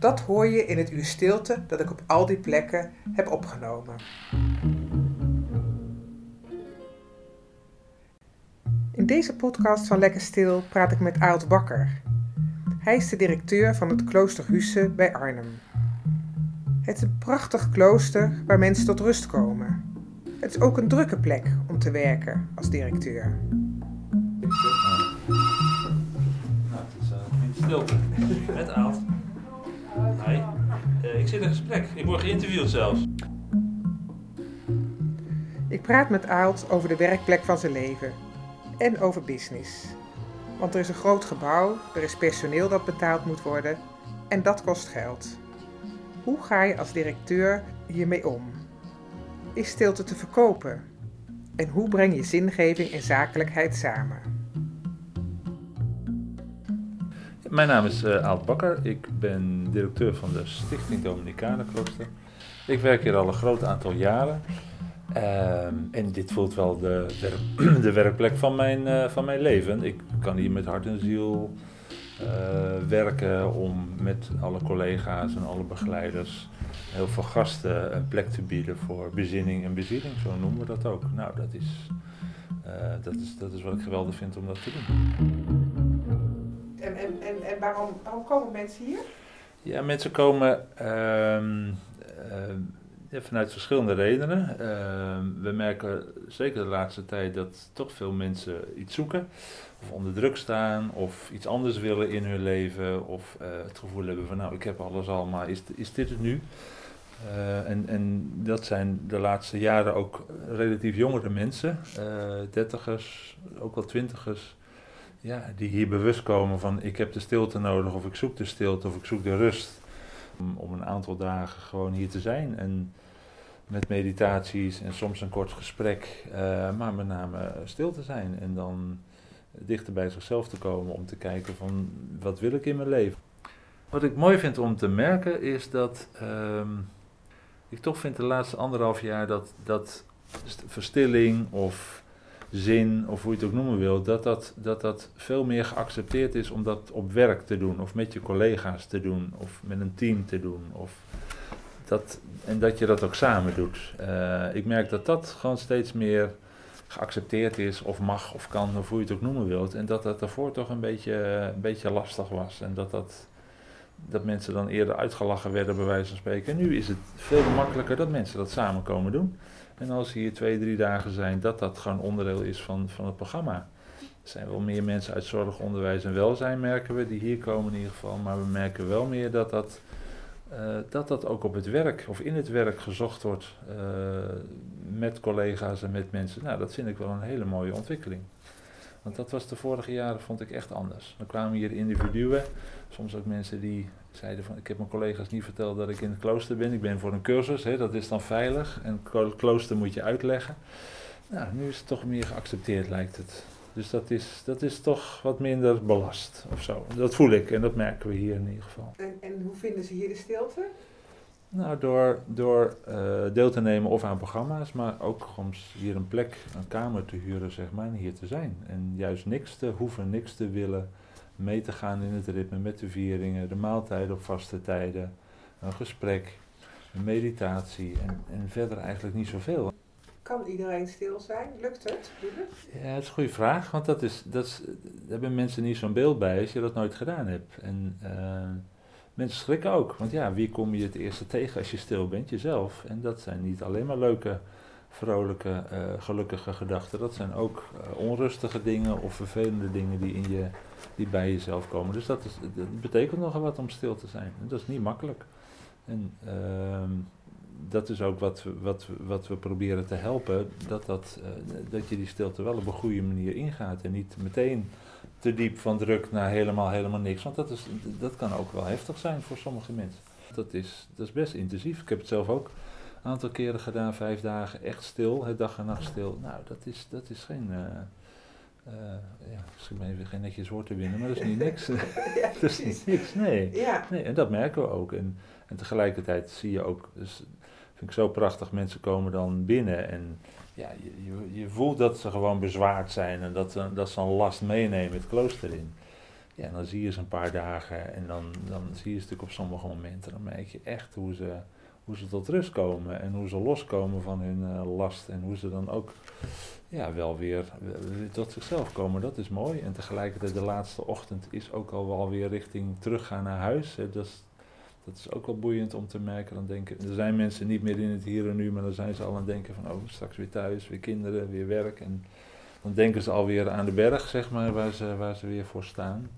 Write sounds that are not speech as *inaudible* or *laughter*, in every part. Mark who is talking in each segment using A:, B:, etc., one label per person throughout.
A: Dat hoor je in het uur stilte dat ik op al die plekken heb opgenomen. In deze podcast van Lekker Stil praat ik met Aalt Bakker. Hij is de directeur van het klooster Husse bij Arnhem. Het is een prachtig klooster waar mensen tot rust komen. Het is ook een drukke plek om te werken als directeur.
B: Nou, het is uh, stilte. Met Aalt. Zit in gesprek. Ik word geïnterviewd zelfs.
A: Ik praat met Aalt over de werkplek van zijn leven en over business. Want er is een groot gebouw, er is personeel dat betaald moet worden en dat kost geld. Hoe ga je als directeur hiermee om? Is stilte te verkopen? En hoe breng je zingeving en zakelijkheid samen?
B: Mijn naam is uh, Aalt Bakker. Ik ben directeur van de Stichting Dominicanenklooster. Ik werk hier al een groot aantal jaren. Ehm, en dit voelt wel de, de, *clears throat* de werkplek van mijn, uh, van mijn leven. Ik kan hier met hart en ziel uh, werken om met alle collega's en alle begeleiders, heel veel gasten, een plek te bieden voor bezinning en bezieling. Zo noemen we dat ook. Nou, dat is, dat is, dat is wat ik geweldig vind om dat te doen.
A: En, en, en, en waarom, waarom komen mensen hier?
B: Ja, mensen komen uh, ja, vanuit verschillende redenen. Uh, we merken zeker de laatste tijd dat toch veel mensen iets zoeken, of onder druk staan, of iets anders willen in hun leven, of uh, het gevoel hebben van nou, ik heb alles al, maar is, is dit het nu? Uh, en, en dat zijn de laatste jaren ook relatief jongere mensen, dertigers, ook wel twintigers, ja, die hier bewust komen van ik heb de stilte nodig, of ik zoek de stilte, of ik zoek de rust om, om een aantal dagen gewoon hier te zijn. En met meditaties en soms een kort gesprek, uh, maar met name stil te zijn. En dan dichter bij zichzelf te komen om te kijken van wat wil ik in mijn leven. Wat ik mooi vind om te merken is dat uh, ik toch vind de laatste anderhalf jaar dat, dat verstilling of zin, of hoe je het ook noemen wil, dat dat, dat dat veel meer geaccepteerd is om dat op werk te doen, of met je collega's te doen, of met een team te doen. Of dat, en dat je dat ook samen doet. Uh, ik merk dat dat gewoon steeds meer geaccepteerd is, of mag, of kan, of hoe je het ook noemen wilt. En dat dat daarvoor toch een beetje, een beetje lastig was. En dat, dat, dat mensen dan eerder uitgelachen werden, bij wijze van spreken. En nu is het veel makkelijker dat mensen dat samen komen doen. En als hier twee, drie dagen zijn, dat dat gewoon onderdeel is van, van het programma. Er zijn wel meer mensen uit zorg, onderwijs en welzijn, merken we, die hier komen in ieder geval. Maar we merken wel meer dat dat, uh, dat, dat ook op het werk of in het werk gezocht wordt uh, met collega's en met mensen. Nou, dat vind ik wel een hele mooie ontwikkeling. Want dat was de vorige jaren, vond ik echt anders. Dan kwamen hier individuen, soms ook mensen die zeiden van, ik heb mijn collega's niet verteld dat ik in het klooster ben. Ik ben voor een cursus, hè, dat is dan veilig. En klooster moet je uitleggen. Nou, nu is het toch meer geaccepteerd, lijkt het. Dus dat is, dat is toch wat minder belast of zo. Dat voel ik en dat merken we hier in ieder geval.
A: En, en hoe vinden ze hier de stilte?
B: Nou, door, door uh, deel te nemen of aan programma's, maar ook om hier een plek, een kamer te huren, zeg maar, en hier te zijn. En juist niks te hoeven, niks te willen, mee te gaan in het ritme met de vieringen, de maaltijden op vaste tijden, een gesprek, een meditatie en, en verder eigenlijk niet zoveel.
A: Kan iedereen stil zijn? Lukt het?
B: Ja, dat is een goede vraag, want dat is, dat is, daar hebben mensen niet zo'n beeld bij als je dat nooit gedaan hebt. En, uh, mensen schrikken ook. Want ja, wie kom je het eerste tegen als je stil bent? Jezelf. En dat zijn niet alleen maar leuke, vrolijke, eh, gelukkige gedachten. Dat zijn ook eh, onrustige dingen of vervelende dingen die, in je, die bij jezelf komen. Dus dat, is, dat betekent nogal wat om stil te zijn. En dat is niet makkelijk. En ehm, dat is ook wat, wat, wat we proberen te helpen. Dat, dat, eh, dat je die stilte wel op een goede manier ingaat. En niet meteen te diep van druk naar helemaal, helemaal niks. Want dat, is, dat kan ook wel heftig zijn voor sommige mensen. Dat is, dat is best intensief. Ik heb het zelf ook een aantal keren gedaan. Vijf dagen echt stil, het dag en nacht stil. Nou, dat is, dat is geen... eh eh ja, misschien ben even geen netjes woord te winnen, maar dat is niet *laughs* niks.
A: Ja, *laughs*
B: dat is niet niks, nee.
A: Ja,
B: Nee, en dat merken we ook. En, en tegelijkertijd zie je ook, dus vind ik zo prachtig, mensen komen dan binnen en ja, je, je, voelt dat ze gewoon bezwaard zijn en dat, ze- dat ze een last meenemen het klooster in. Ja, en dan zie je ze een paar dagen en dan, dan zie je ze natuurlijk op sommige momenten, dan merk je echt hoe ze, hoe ze tot rust komen en hoe ze loskomen van hun eh, last en hoe ze dan ook ja, wel weer, tot zichzelf komen. Dat is mooi. En tegelijkertijd de laatste ochtend is ook al wel weer richting teruggaan naar huis. Dat, dat is ook wel boeiend om te merken. Dan denken, er zijn mensen niet meer in het hier en nu, maar dan zijn ze al aan het denken van oh, straks weer thuis, weer kinderen, weer werk. En dan denken ze alweer aan de berg, zeg maar, waar ze, waar ze weer voor staan.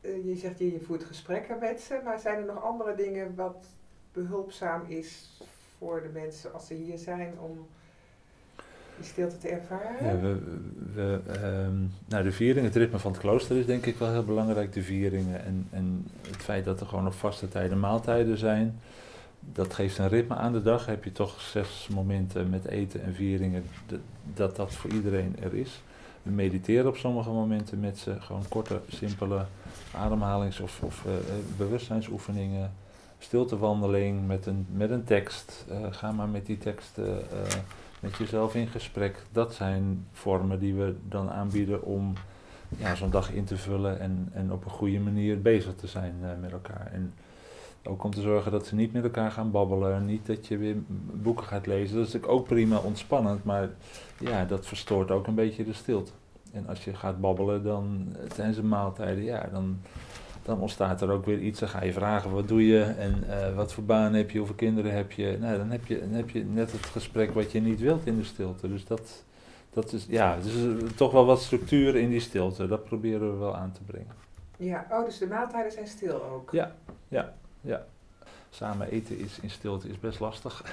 A: eh, je zegt je, je voert gesprekken met ze, maar zijn er nog andere dingen wat behulpzaam is voor de mensen als ze hier zijn om die stilte te ervaren?
B: Ja, we, we, ehm, nou, de viering, het ritme van het klooster is denk ik wel heel belangrijk, de vieringen. En, en het feit dat er gewoon op vaste tijden maaltijden zijn, dat geeft een ritme aan de dag. Heb je toch zes momenten met eten en vieringen, dat dat voor iedereen er is. We mediteren op sommige momenten met ze, gewoon korte, simpele ademhalings- of, of eh, eh, bewustzijnsoefeningen. Stiltewandeling met een, met een tekst. Eh, ga maar met die tekst met jezelf in gesprek. Dat zijn vormen die we dan aanbieden om ja, zo'n dag in te vullen en, en op een goede manier bezig te zijn eh, met elkaar. En ook om te zorgen dat ze niet met elkaar gaan babbelen, niet dat je weer boeken gaat lezen. Dat is natuurlijk ook prima ontspannend, maar ja, dat verstoort ook een beetje de stilte. En als je gaat babbelen dan eh, tijdens de maaltijden, ja, dan, dan ontstaat er ook weer iets. Dan ga je vragen, wat doe je en eh, wat voor baan heb je, hoeveel kinderen heb je. Nou, dan heb je, dan heb je net het gesprek wat je niet wilt in de stilte. Dus dat, dat is, ja, dus toch wel wat structuur in die stilte. Dat proberen we wel aan te brengen.
A: Ja, oh, dus de maaltijden zijn stil ook.
B: Ja. Samen eten is in stilte is best lastig.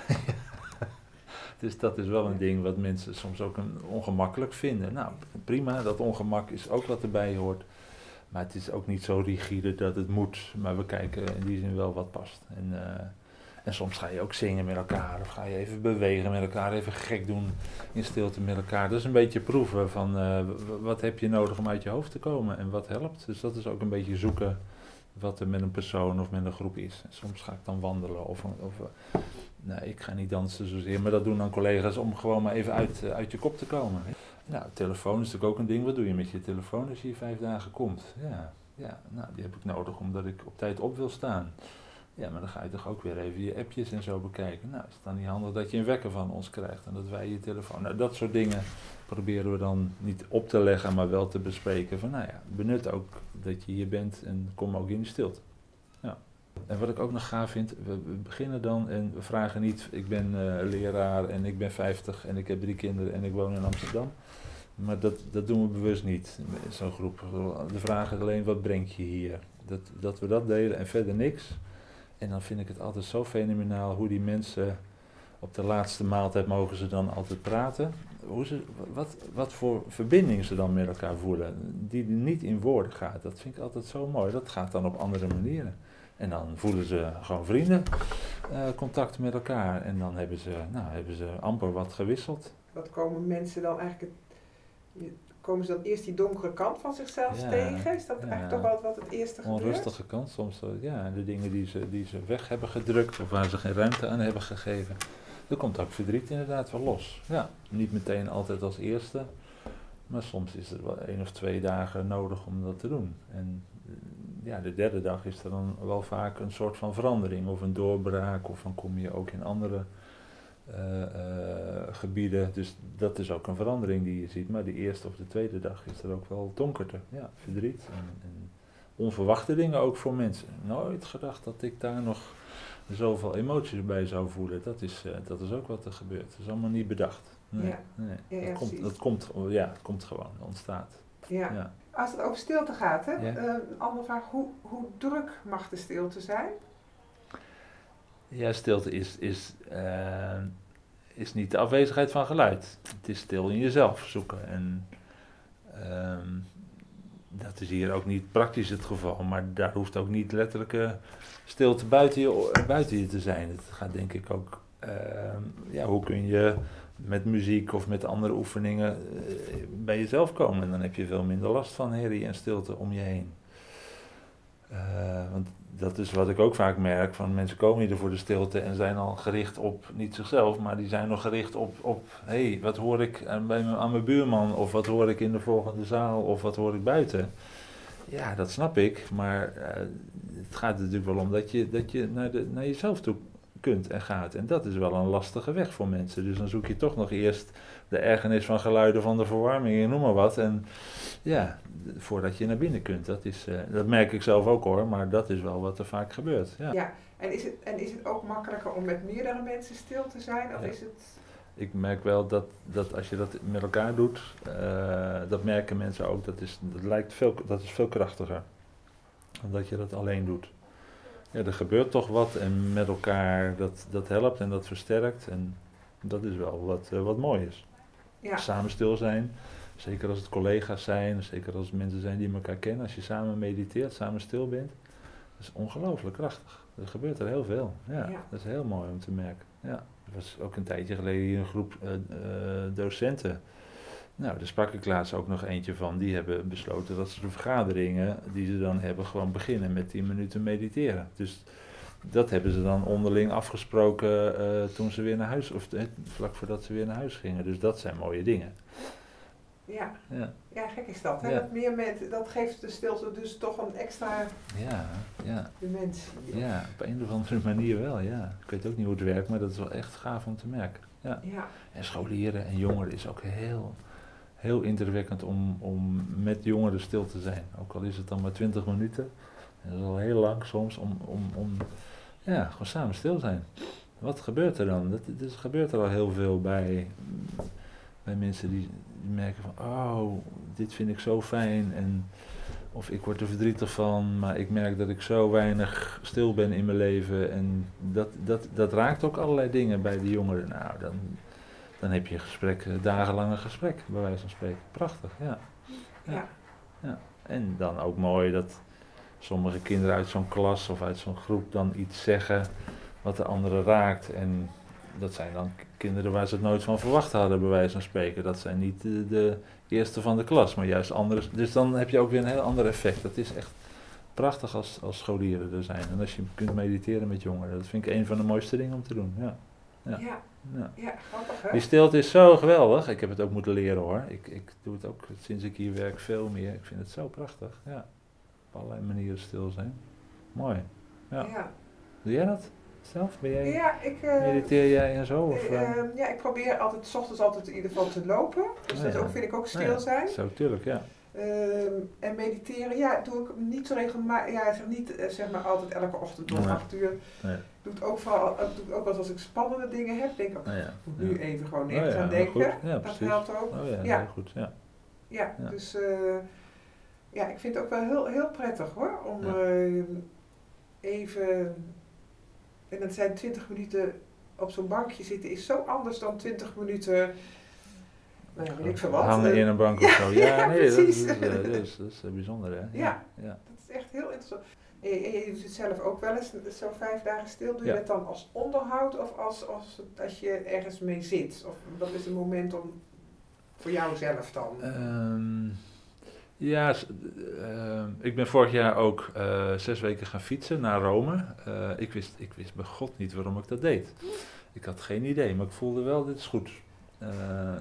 B: *laughs* dus dat is wel een ding wat mensen soms ook een ongemakkelijk vinden. Nou, prima, dat ongemak is ook wat erbij hoort. Maar het is ook niet zo rigide dat het moet. Maar we kijken in die zin wel wat past. En, eh, en soms ga je ook zingen met elkaar. Of ga je even bewegen met elkaar. Even gek doen in stilte met elkaar. Dat is een beetje proeven van eh, wat heb je nodig om uit je hoofd te komen. En wat helpt. Dus dat is ook een beetje zoeken wat er met een persoon of met een groep is. En soms ga ik dan wandelen of, of eh, nee, ik ga niet dansen zozeer, maar dat doen dan collega's om gewoon maar even uit, uit je kop te komen. Nou, telefoon is natuurlijk ook een ding. Wat doe je met je telefoon als je hier vijf dagen komt? Ja, ja, nou, die heb ik nodig omdat ik op tijd op wil staan. Ja, maar dan ga je toch ook weer even je appjes en zo bekijken. Nou, is het dan niet handig dat je een wekker van ons krijgt en dat wij je telefoon... Nou, dat soort dingen proberen we dan niet op te leggen, maar wel te bespreken. Van nou ja, benut ook dat je hier bent en kom ook in de stilte. En wat ik ook nog gaaf vind, we, beginnen dan en we vragen niet, ik ben eh, leraar en ik ben 50 en ik heb drie kinderen en ik woon in Amsterdam. Maar dat, dat doen we bewust niet, in zo'n groep. De vraag alleen, wat breng je hier? Dat, dat we dat delen en verder niks. En dan vind ik het altijd zo fenomenaal hoe die mensen op de laatste maaltijd mogen ze dan altijd praten. Hoe ze, wat, wat voor verbinding ze dan met elkaar voelen, die niet in woorden gaat. Dat vind ik altijd zo mooi. Dat gaat dan op andere manieren. En dan voelen ze gewoon vrienden eh, contact met elkaar. En dan hebben ze, nou, hebben ze amper wat gewisseld.
A: Wat komen mensen dan eigenlijk... het- Komen ze dan eerst die donkere kant van zichzelf
B: Ja,
A: tegen? Is dat
B: ja.
A: eigenlijk toch wel wat het eerste gebeurt?
B: Onrustige kant soms. eh, Ja, de dingen die ze, die ze weg hebben gedrukt of waar ze geen ruimte aan hebben gegeven. Er komt ook verdriet inderdaad wel los. Ja, niet meteen altijd als eerste. Maar soms is er wel één of twee dagen nodig om dat te doen. En eh, ja, de derde dag is er dan wel vaak een soort van verandering of een doorbraak. Of dan kom je ook in andere eh, eh, gebieden. Dus dat is ook een verandering die je ziet. Maar de eerste of de tweede dag is er ook wel donkerte. Ja, verdriet en, en onverwachte dingen ook voor mensen. Nooit gedacht dat ik daar nog zoveel emoties bij zou voelen. Dat is, eh, dat is ook wat er gebeurt. Dat is allemaal niet bedacht. Nee,
A: Ja.
B: nee.
A: Ja, ja,
B: dat, komt, dat, komt, ja, het komt gewoon, het ontstaat.
A: Ja. Als het over stilte gaat, hè?
B: Ja.
A: eh, een andere vraag. Hoe, hoe druk mag de stilte zijn?
B: Ja, stilte is, is, eh, is niet de afwezigheid van geluid. Het is stil in jezelf zoeken. En ehm, dat is hier ook niet praktisch het geval, maar daar hoeft ook niet letterlijke stilte buiten je, buiten je te zijn. Het gaat denk ik ook, ehm, ja, hoe kun je met muziek of met andere oefeningen eh, bij jezelf komen. En dan heb je veel minder last van herrie en stilte om je heen. Eh, want dat is wat ik ook vaak merk, van mensen komen hier voor de stilte en zijn al gericht op, niet zichzelf, maar die zijn nog gericht op, op hé, hey, wat hoor ik aan, bij aan mijn buurman, of wat hoor ik in de volgende zaal, of wat hoor ik buiten. Ja, dat snap ik, maar eh, het gaat er natuurlijk wel om dat je, dat je naar, de, naar jezelf toe kunt en gaat. En dat is wel een lastige weg voor mensen. Dus dan zoek je toch nog eerst de ergernis van geluiden van de verwarming en noem maar wat. En ja, voordat je naar binnen kunt. Dat, is, eh, dat merk ik zelf ook hoor, maar dat is wel wat er vaak gebeurt. Ja.
A: Ja. En is, het, en is het ook makkelijker om met meerdere mensen stil te zijn? Of
B: Ja.
A: is het...
B: Ik merk wel dat, dat als je dat met elkaar doet, eh, dat merken mensen ook, dat is, dat lijkt veel, dat is veel krachtiger. Dan dat je dat alleen doet. Ja, er gebeurt toch wat en met elkaar dat, dat helpt en dat versterkt. En dat is wel wat, eh, wat mooi is.
A: Ja.
B: Samen stil zijn, zeker als het collega's zijn, zeker als het mensen zijn die elkaar kennen. Als je samen mediteert, samen stil bent, dat is ongelooflijk krachtig. Er gebeurt er heel veel. Ja,
A: Ja.
B: Dat is heel mooi om te merken. Ja. Er was ook een tijdje geleden hier een groep eh, eh, docenten. Nou, daar sprak ik laatst ook nog eentje van. Die hebben besloten dat ze de vergaderingen die ze dan hebben gewoon beginnen met 10 minuten mediteren. Dus dat hebben ze dan onderling afgesproken eh, toen ze weer naar huis, of eh, vlak voordat ze weer naar huis gingen. Dus dat zijn mooie dingen.
A: Ja.
B: Ja,
A: ja, gek is dat. Hè?
B: Ja.
A: Dat, meer met, dat geeft de stilte dus toch een extra
B: ja, ja,
A: dimensie.
B: ja, op een of andere manier wel, ja. Ik weet ook niet hoe het werkt, maar dat is wel echt gaaf om te merken. Ja.
A: Ja.
B: En scholieren en jongeren is ook heel, heel indrukwekkend om, om met jongeren stil te zijn. Ook al is het dan maar 20 minuten. En dat is al heel lang soms om, om, om ja, gewoon samen stil zijn. Wat gebeurt er dan? Dat, dus gebeurt er al heel veel bij, bij mensen die, die merken van, oh, dit vind ik zo fijn. En, of ik word er verdrietig van, maar ik merk dat ik zo weinig stil ben in mijn leven. En dat, dat, dat raakt ook allerlei dingen bij die jongeren. Nou, dan, dan heb je een gesprek, een dagenlange gesprek, bij wijze van spreken. Prachtig, ja.
A: Ja.
B: Ja. En dan ook mooi dat sommige kinderen uit zo'n klas of uit zo'n groep dan iets zeggen wat de anderen raakt. En dat zijn dan kinderen waar ze het nooit van verwacht hadden, bij wijze van spreken. Dat zijn niet de, de eerste van de klas, maar juist andere. Dus dan heb je ook weer een heel ander effect. Dat is echt prachtig als, als scholieren er zijn. En als je kunt mediteren met jongeren, dat vind ik een van de mooiste dingen om te doen. Ja.
A: Ja.
B: Ja.
A: Ja.
B: Ja.
A: grappig hè?
B: Die stilte is zo geweldig. Ik heb het ook moeten leren hoor. Ik, ik doe het ook sinds ik hier werk veel meer. Ik vind het zo prachtig. Ja. Op allerlei manieren stil zijn. Mooi. Ja.
A: Ja.
B: Doe jij dat zelf? Ben jij,
A: Ja, ik, eh,
B: mediteer jij en zo? Of,
A: eh,
B: eh?
A: ehm, ja, ik probeer altijd, s ochtends altijd in ieder geval te lopen. Dus
B: Oh,
A: dat ook, vind ik ook stil
B: Oh,
A: zijn.
B: Zo, tuurlijk, ja.
A: Ehm, en mediteren, ja, doe ik niet zo regelmatig. Ja, zeg niet eh, zeg maar altijd elke ochtend om
B: Nee.
A: acht uur.
B: Nee.
A: Doe het ook, vooral, eh, doe ik ook wel als ik spannende dingen heb. Denk ik,
B: Oh, ja.
A: moet nu
B: ja.
A: even gewoon
B: Oh, ja,
A: aan denken. dat
B: precies.
A: helpt ook.
B: Oh ja, goed. Ja.
A: Ja, dus eh, ja, ik vind het ook wel heel, heel prettig hoor. Om even, en dat zijn 20 minuten op zo'n bankje zitten, is zo anders dan 20 minuten, nou weet ik veel wat.
B: Hangen
A: eh,
B: in een bank of zo. *laughs* Ja, nee, dat,
A: precies.
B: is, eh, dat is, dat is eh, bijzonder hè.
A: Ja.
B: ja.
A: Dat is echt heel interessant. En je, en je doet het zelf ook wel eens, zo vijf dagen stil. Doe je dat dan als onderhoud of als, als, als je ergens mee zit? Of dat is een moment om voor jou zelf dan?
B: Ehm, ja, ehm, ik ben vorig jaar ook zes weken gaan fietsen naar Rome. Ik, wist, ik wist bij God niet waarom ik dat deed. Ik had geen idee, maar ik voelde wel, dit is goed. Eh,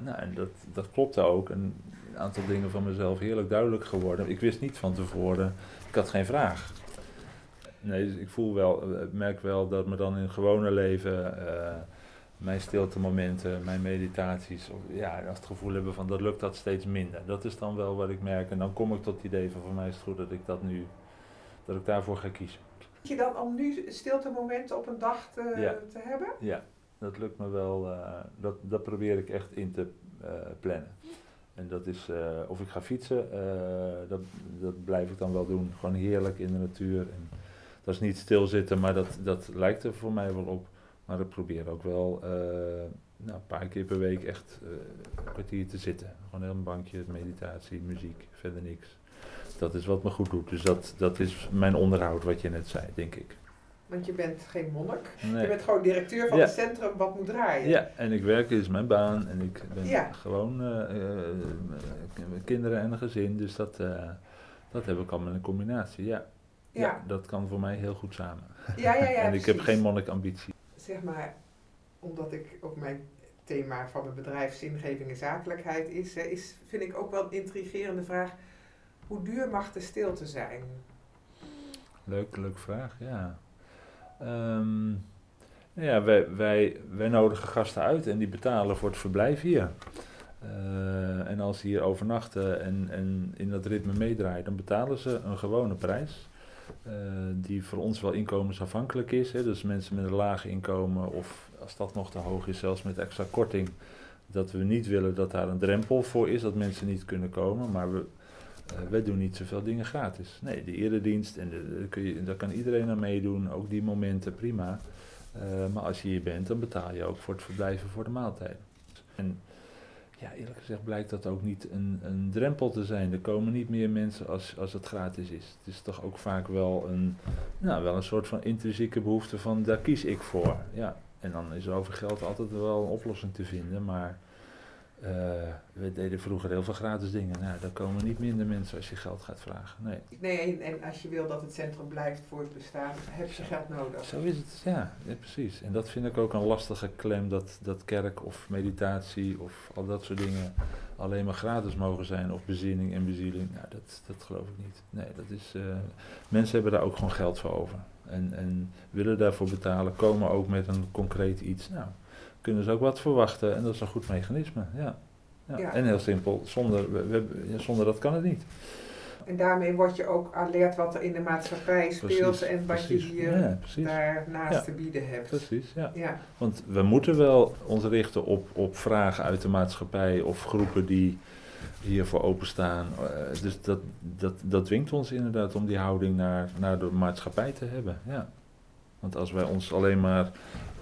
B: nou, en dat, dat klopte ook. En een aantal dingen van mezelf heerlijk duidelijk geworden. Ik wist niet van tevoren, ik had geen vraag. Nee, dus ik voel wel, eh, ik merk wel dat me dan in het gewone leven, eh, mijn stilte momenten, mijn meditaties, of, ja, als het gevoel hebben van dat lukt dat steeds minder. Dat is dan wel wat ik merk. En dan kom ik tot het idee van voor mij is het goed dat ik dat nu dat ik daarvoor ga kiezen.
A: je dan om nu stiltemomenten op een dag te,
B: Ja.
A: te hebben?
B: Ja, dat lukt me wel. eh, dat, dat probeer ik echt in te eh, plannen. En dat is, eh, of ik ga fietsen, dat, dat blijf ik dan wel doen. Gewoon heerlijk in de natuur. En dat is niet stilzitten, maar dat, dat lijkt er voor mij wel op. Maar ik probeer ook wel nou, een paar keer per week echt eh, een kwartier te zitten. Gewoon heel een bankje, meditatie, muziek, verder niks. Dat is wat me goed doet. Dus dat, dat is mijn onderhoud, wat je net zei, denk ik.
A: Want je bent geen monnik.
B: Nee.
A: Je bent gewoon directeur van
B: Ja.
A: het centrum wat moet draaien.
B: Ja, en ik werk, is mijn baan en ik ben
A: Ja.
B: gewoon eh, eh, kinderen en een gezin, dus dat, eh, dat heb ik allemaal in combinatie. Ja. Ja.
A: ja.
B: dat kan voor mij heel goed samen.
A: ja, ja. ja, *laughs*
B: en ik heb geen monnikambitie.
A: Zeg maar, omdat ik ook mijn thema van mijn bedrijf zingeving en zakelijkheid is, hè, is, vind ik ook wel een intrigerende vraag. Hoe duur mag de stilte zijn?
B: Leuk, leuk vraag, ja. Ehm, ja, wij, wij, wij nodigen gasten uit en die betalen voor het verblijf hier. Eh, en als ze hier overnachten en, en in dat ritme meedraaien, dan betalen ze een gewone prijs. eh, die voor ons wel inkomensafhankelijk is. Hè. Dus mensen met een laag inkomen of als dat nog te hoog is, zelfs met extra korting. Dat we niet willen dat daar een drempel voor is, dat mensen niet kunnen komen. Maar we, eh, wij doen niet zoveel dingen gratis. Nee, de eredienst, en kun je, daar kan iedereen aan meedoen, ook die momenten, prima. Eh, maar als je hier bent, dan betaal je ook voor het verblijven voor de maaltijden. En ja, eerlijk gezegd blijkt dat ook niet een, een drempel te zijn. Er komen niet meer mensen als, als het gratis is. Het is toch ook vaak wel een, nou, wel een soort van intrinsieke behoefte van, daar kies ik voor. Ja. En dan is er over geld altijd wel een oplossing te vinden, maar... eh, we deden vroeger heel veel gratis dingen. Nou, daar komen niet minder mensen als je geld gaat vragen. Nee.
A: Nee, en, en als je wil dat het centrum blijft voor het bestaan, heb je geld nodig.
B: Zo is het, ja, ja, precies. En dat vind ik ook een lastige klem, dat, dat kerk of meditatie of al dat soort dingen alleen maar gratis mogen zijn, of bezinning en bezieling. Nou, dat, dat geloof ik niet. Nee, dat is, eh, mensen hebben daar ook gewoon geld voor over. En, en willen daarvoor betalen, komen ook met een concreet iets. Nou, kunnen ze ook wat verwachten en dat is een goed mechanisme, ja. ja.
A: Ja.
B: En heel simpel, zonder, we, we- zonder dat kan het niet.
A: En daarmee word je ook alert wat er in de maatschappij speelt
B: Precies,
A: en wat
B: precies.
A: je hier
B: Ja,
A: daarnaast
B: Ja.
A: te bieden hebt.
B: Precies, ja.
A: Ja,
B: Want we moeten wel ons richten op, op vragen uit de maatschappij of groepen die hiervoor openstaan. Eh, dus dat, dat, dat dwingt ons inderdaad om die houding naar, naar de maatschappij te hebben. Ja. Want als wij ons alleen maar,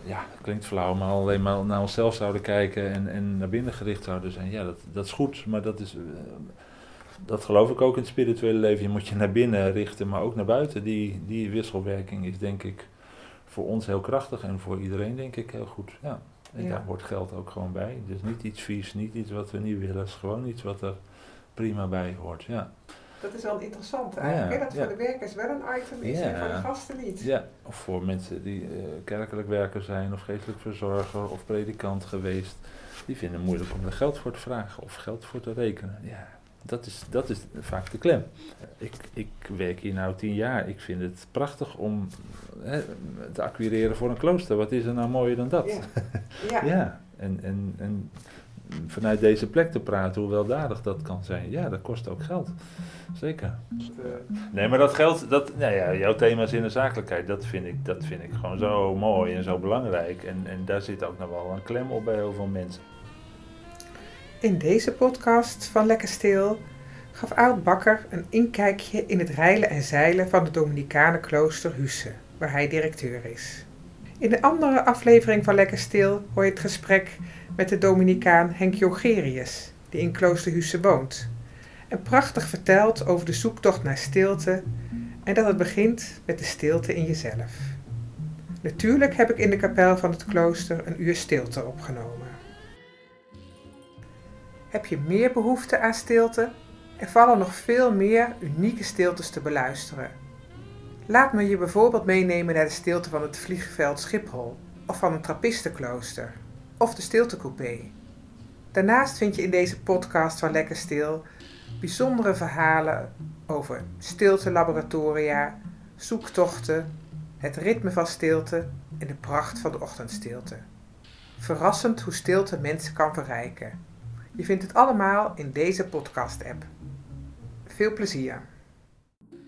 B: ja, het klinkt flauw, maar alleen maar naar onszelf zouden kijken en, en naar binnen gericht zouden zijn, ja, dat, dat is goed, maar dat is. eh, dat geloof ik ook in het spirituele leven. Je moet je naar binnen richten, maar ook naar buiten. Die, die wisselwerking is denk ik voor ons heel krachtig en voor iedereen denk ik heel goed. Ja. En
A: Ja.
B: daar hoort geld ook gewoon bij. Dus niet iets vies, niet iets wat we niet willen. Het is gewoon iets wat er prima bij hoort. Ja,
A: dat is wel interessant eigenlijk.
B: Ja,
A: hè, dat
B: ja.
A: voor de werkers wel een item is en voor de gasten niet.
B: ja. of voor mensen die eh, kerkelijk werker zijn of geestelijk verzorger of predikant geweest. Die vinden het moeilijk om er geld voor te vragen of geld voor te rekenen. Ja, dat is, dat is vaak de klem. Ik, ik werk hier nu tien jaar. Ik vind het prachtig om hè, te acquireren voor een klooster. Wat is er nou mooier dan dat?
A: Ja. *laughs* Ja.
B: Ja, en, en, en vanuit deze plek te praten, hoe weldadig dat kan zijn. Ja, dat kost ook geld. Zeker.
A: Eh,
B: Nee, maar dat geld, dat, nou ja, jouw thema is in de zakelijkheid, dat vind ik, dat vind ik gewoon zo mooi en zo belangrijk. En, en daar zit ook nog wel een klem op bij heel veel mensen.
A: In deze podcast van Lekker Stil gaf Aalt Bakker een inkijkje in het reilen en zeilen van het Dominicanenklooster Husse, waar hij directeur is. In de andere aflevering van Lekker Stil hoor je het gesprek met de Dominicaan Henk Jongerius, die in klooster Husse woont. En prachtig vertelt over de zoektocht naar stilte en dat het begint met de stilte in jezelf. Natuurlijk heb ik in de kapel van het klooster een uur stilte opgenomen. Heb je meer behoefte aan stilte? Er vallen nog veel meer unieke stiltes te beluisteren. Laat me je bijvoorbeeld meenemen naar de stilte van het vliegveld Schiphol, of van een trappistenklooster, of de stiltecoupé. Daarnaast vind je in deze podcast van Lekker Stil bijzondere verhalen over stiltelaboratoria, zoektochten, het ritme van stilte en de pracht van de ochtendstilte. Verrassend hoe stilte mensen kan verrijken. Je vindt het allemaal in deze podcast-app. Veel plezier!